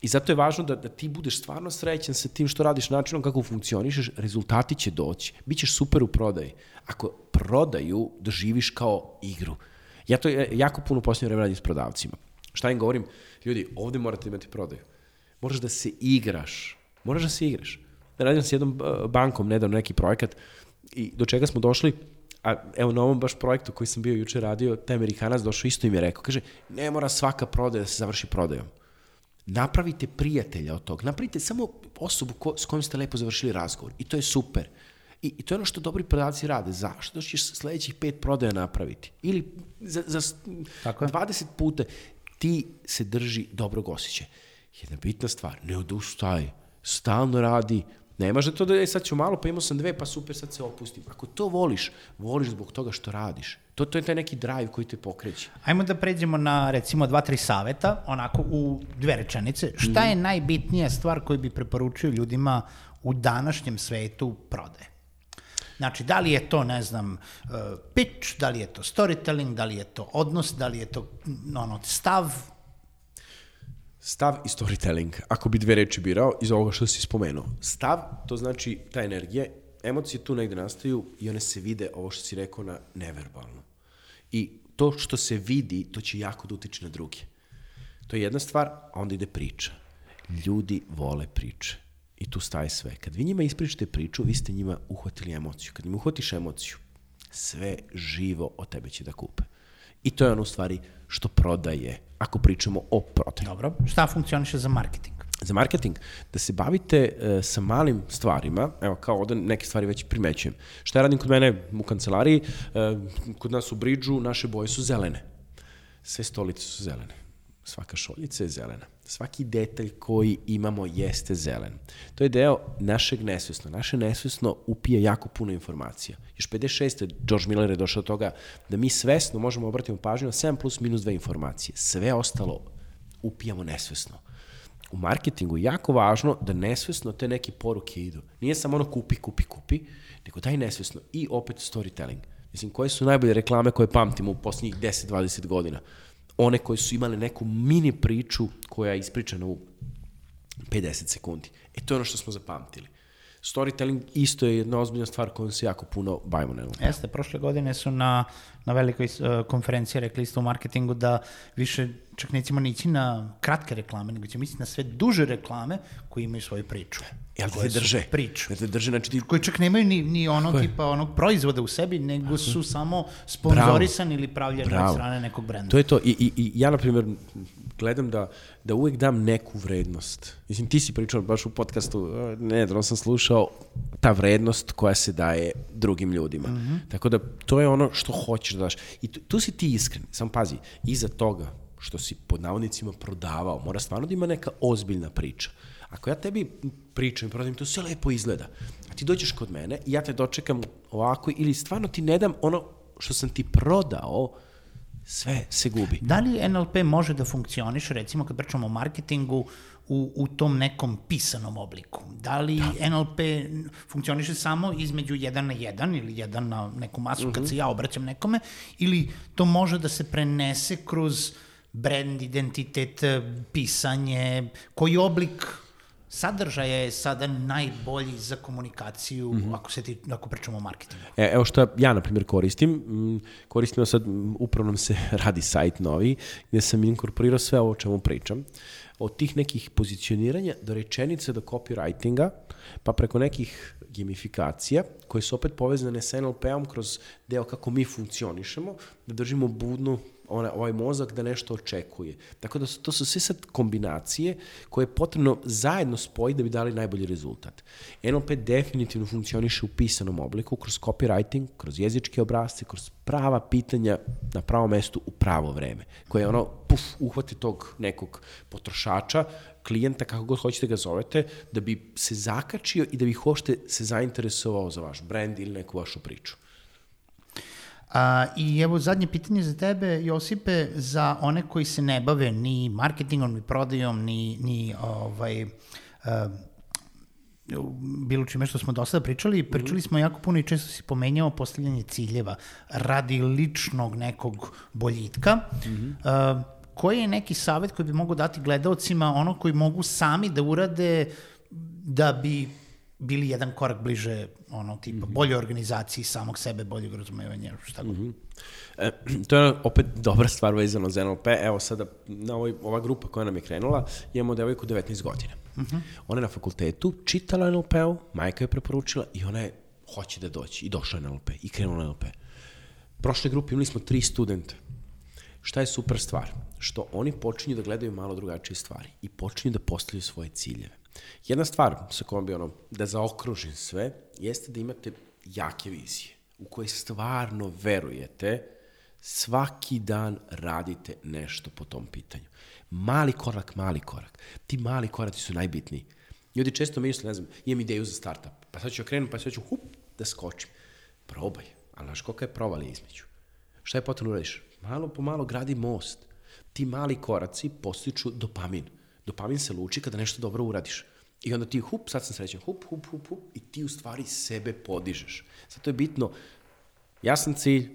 I zato je važno da, da ti budeš stvarno srećan sa tim što radiš, načinom kako funkcionišeš, rezultati će doći. Bićeš super u prodaji. Ako prodaju, doživiš kao igru. Ja to jako puno posljednje vreme radim s prodavcima. Šta im govorim? Ljudi, ovde morate imati prodaju. Moraš da se igraš. Moraš da se igraš. Radim s jednom uh, bankom nedavno neki projekat i do čega smo došli, a evo na ovom baš projektu koji sam bio juče radio, taj Amerikanac došao isto i mi je rekao, kaže, ne mora svaka prodaja da se završi prodajom. Napravite prijatelja od toga. Napravite samo osobu ko, s kojom ste lepo završili razgovor. I to je super. I, I to je ono što dobri prodavci rade. Zašto? Da ćeš sledećih pet prodaja napraviti. Ili za, za Tako je. 20 puta ti se drži dobrog osjećaja. Jedna bitna stvar, ne odustaj, stalno radi, nemaš da to da je sad ću malo, pa imao sam dve, pa super, sad se opustim. Ako to voliš, voliš zbog toga što radiš. To, to je taj neki drive koji te pokreće. Ajmo da pređemo na recimo dva, tri saveta, onako u dve rečenice. Šta je najbitnija stvar koju bi preporučio ljudima u današnjem svetu prodaje? Znači, da li je to, ne znam, uh, pitch, da li je to storytelling, da li je to odnos, da li je to ono, stav, Stav i storytelling, ako bi dve reči birao iz ovoga što si spomenuo. Stav, to znači ta energija, emocije tu negde nastaju i one se vide, ovo što si rekao, na neverbalno. I to što se vidi, to će jako da utiče na druge. To je jedna stvar, a onda ide priča. Ljudi vole priče. I tu staje sve. Kad vi njima ispričate priču, vi ste njima uhvatili emociju. Kad im uhvatiš emociju, sve živo od tebe će da kupe. I to je ono u stvari što prodaje, ako pričamo o prodaju. dobro, šta funkcioniše za marketing? Za marketing, da se bavite e, sa malim stvarima, evo kao ovde neke stvari već primećujem. Šta ja radim kod mene u kancelariji, e, kod nas u Bridžu naše boje su zelene. Sve stolice su zelene. Svaka šoljica je zelena. Svaki detalj koji imamo jeste zelen. To je deo našeg nesvesno. Naše nesvesno upije jako puno informacija. Još 56. George Miller je došao do toga da mi svesno možemo obratiti pažnju na 7 plus minus 2 informacije. Sve ostalo upijamo nesvesno. U marketingu je jako važno da nesvesno te neke poruke idu. Nije samo ono kupi, kupi, kupi, nego daj nesvesno. I opet storytelling. Mislim, koje su najbolje reklame koje pamtimo u posljednjih 10-20 godina? One koje su imale neku mini priču koja je ispričana u 50 sekundi. E to je ono što smo zapamtili. Storytelling isto je jedna ozbiljna stvar kojom se jako puno bavimo NLP. Jeste, prošle godine su na, na velikoj uh, konferenciji rekli isto u marketingu da više čak nećemo nići na kratke reklame, nego ćemo misliti na sve duže reklame koji imaju svoju priču. Jel da te Koje su drže? Priču. Jel te drže, znači ti koji čak nemaju ni, ni onog Tako je. tipa onog proizvoda u sebi, nego su samo sponzorisani ili pravljeni od Bravo. strane nekog brenda. To je to. I, i, i ja, na primjer, gledam da, da uvek dam neku vrednost. Mislim, ti si pričao baš u podcastu, e, ne, da sam slušao, ta vrednost koja se daje drugim ljudima. Mm -hmm. Tako da, to je ono što hoćeš da daš. I tu, tu si ti iskren. Sam pazi, iza toga što si pod navodnicima prodavao, mora stvarno da ima neka ozbiljna priča. Ako ja tebi pričam i prodajem, to sve lepo izgleda. A ti dođeš kod mene i ja te dočekam ovako ili stvarno ti ne dam ono što sam ti prodao, sve se gubi. Da li NLP može da funkcioniš, recimo kad pričamo o marketingu, u, u tom nekom pisanom obliku? Da li da. NLP funkcioniše samo između jedan na jedan ili jedan na neku masu uh -huh. kad se ja obraćam nekome ili to može da se prenese kroz brand, identitet, pisanje, koji oblik sadržaja je sada najbolji za komunikaciju mm -hmm. ako se ti ako pričamo o marketingu. E, evo što ja na primjer koristim, mm, koristim sad upravo nam se radi sajt novi gde sam inkorporirao sve ovo o čemu pričam. Od tih nekih pozicioniranja do rečenice do copywritinga, pa preko nekih gamifikacija koje su opet povezane sa NLP-om kroz deo kako mi funkcionišemo, da držimo budnu ona, ovaj mozak da nešto očekuje. Tako da su, to su sve sad kombinacije koje je potrebno zajedno spojiti da bi dali najbolji rezultat. NLP definitivno funkcioniše u pisanom obliku, kroz copywriting, kroz jezičke obrazce, kroz prava pitanja na pravom mestu u pravo vreme, koje ono, puf, uhvati tog nekog potrošača, klijenta, kako god hoćete ga zovete, da bi se zakačio i da bi hošte se zainteresovao za vaš brand ili neku vašu priču. A, I evo zadnje pitanje za tebe, Josipe, za one koji se ne bave ni marketingom, ni prodajom, ni, ni ovaj, a, bilo čime što smo do sada pričali, pričali smo jako puno i često si pomenjao postavljanje ciljeva radi ličnog nekog boljitka. Mm -hmm. a, koji je neki savet koji bi mogu dati gledaocima, ono koji mogu sami da urade da bi bili jedan korak bliže ono tipa mm -hmm. bolje organizaciji samog sebe, boljeg razumevanja, šta god. Mm -hmm. e, to je opet dobra stvar vezano za NLP. Evo sada, na ovoj, ova grupa koja nam je krenula, imamo devojku 19 godina. Mm -hmm. Ona je na fakultetu čitala NLP-u, majka je preporučila i ona je hoće da doći i došla je na NLP i krenula na NLP. Prošle grupe imali smo tri studenta. Šta je super stvar? Što oni počinju da gledaju malo drugačije stvari i počinju da postavljaju svoje ciljeve. Jedna stvar sa kojom bi ono, da zaokružim sve, jeste da imate jake vizije u koje stvarno verujete, svaki dan radite nešto po tom pitanju. Mali korak, mali korak. Ti mali koraci su najbitniji. Ljudi često misle, ne znam, imam ideju za startup, pa sad ću krenem, pa sad ću hup, da skočim. Probaj, ali znaš kolika je provalija između. Šta je potrebno uradiš? Malo po malo gradi most. Ti mali koraci postiču dopamin. Dopamin se luči kada nešto dobro uradiš. I onda ti hup, sad sam srećan, hup, hup, hup, hup, i ti u stvari sebe podižeš. Zato je bitno, jasan cilj,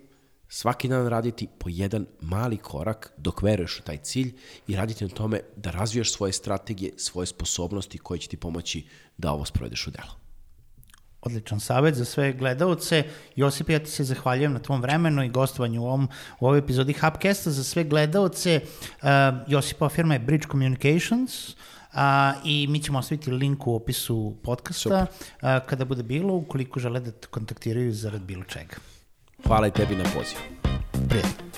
svaki dan raditi po jedan mali korak dok veruješ u taj cilj i raditi na tome da razvijaš svoje strategije, svoje sposobnosti koje će ti pomoći da ovo sprovedeš u delo. Odličan savjet za sve gledalce. Josip, ja ti se zahvaljujem na tvom vremenu i gostovanju u, ovom, u ovoj epizodi Hubcasta. Za sve gledalce, uh, Josipova firma je Bridge Communications, uh, i mi ćemo ostaviti link u opisu podcasta uh, kada bude bilo, ukoliko žele da te kontaktiraju zarad bilo čega. Hvala i tebi na pozivu. Prijatno.